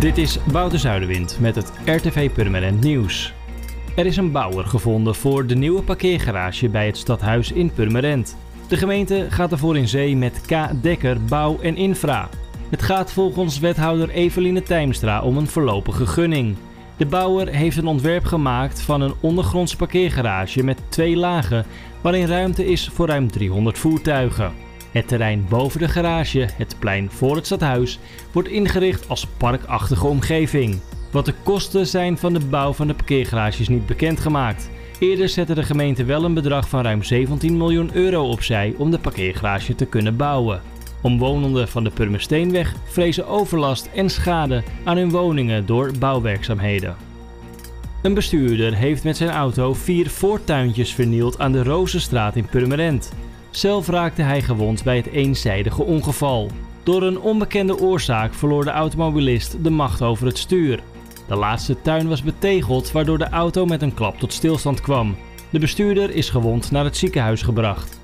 Dit is Wouter Zuiderwind met het RTV Purmerend Nieuws. Er is een bouwer gevonden voor de nieuwe parkeergarage bij het stadhuis in Purmerend. De gemeente gaat ervoor in zee met K. Dekker Bouw en Infra. Het gaat volgens wethouder Eveline Tijmstra om een voorlopige gunning. De bouwer heeft een ontwerp gemaakt van een ondergrondse parkeergarage met twee lagen, waarin ruimte is voor ruim 300 voertuigen. Het terrein boven de garage, het plein voor het stadhuis, wordt ingericht als parkachtige omgeving. Wat de kosten zijn van de bouw van de parkeergarage is niet bekendgemaakt. Eerder zette de gemeente wel een bedrag van ruim 17 miljoen euro opzij om de parkeergarage te kunnen bouwen. Omwonenden van de Purmersteenweg vrezen overlast en schade aan hun woningen door bouwwerkzaamheden. Een bestuurder heeft met zijn auto vier voortuintjes vernield aan de Rozenstraat in Purmerend. Zelf raakte hij gewond bij het eenzijdige ongeval. Door een onbekende oorzaak verloor de automobilist de macht over het stuur. De laatste tuin was betegeld waardoor de auto met een klap tot stilstand kwam. De bestuurder is gewond naar het ziekenhuis gebracht.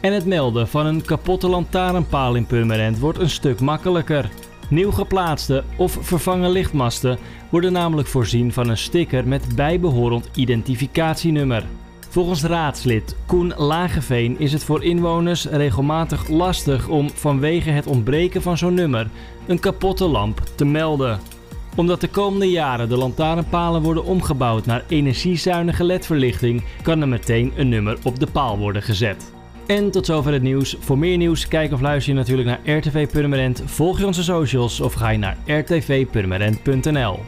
En het melden van een kapotte lantaarnpaal in Purmerend wordt een stuk makkelijker. Nieuw geplaatste of vervangen lichtmasten worden namelijk voorzien van een sticker met bijbehorend identificatienummer. Volgens raadslid Koen Lageveen is het voor inwoners regelmatig lastig om vanwege het ontbreken van zo'n nummer een kapotte lamp te melden. Omdat de komende jaren de lantaarnpalen worden omgebouwd naar energiezuinige ledverlichting, kan er meteen een nummer op de paal worden gezet. En tot zover het nieuws. Voor meer nieuws, kijk of luister je natuurlijk naar RTV Purmerend. Volg je onze socials of ga je naar rtvpurmerend.nl.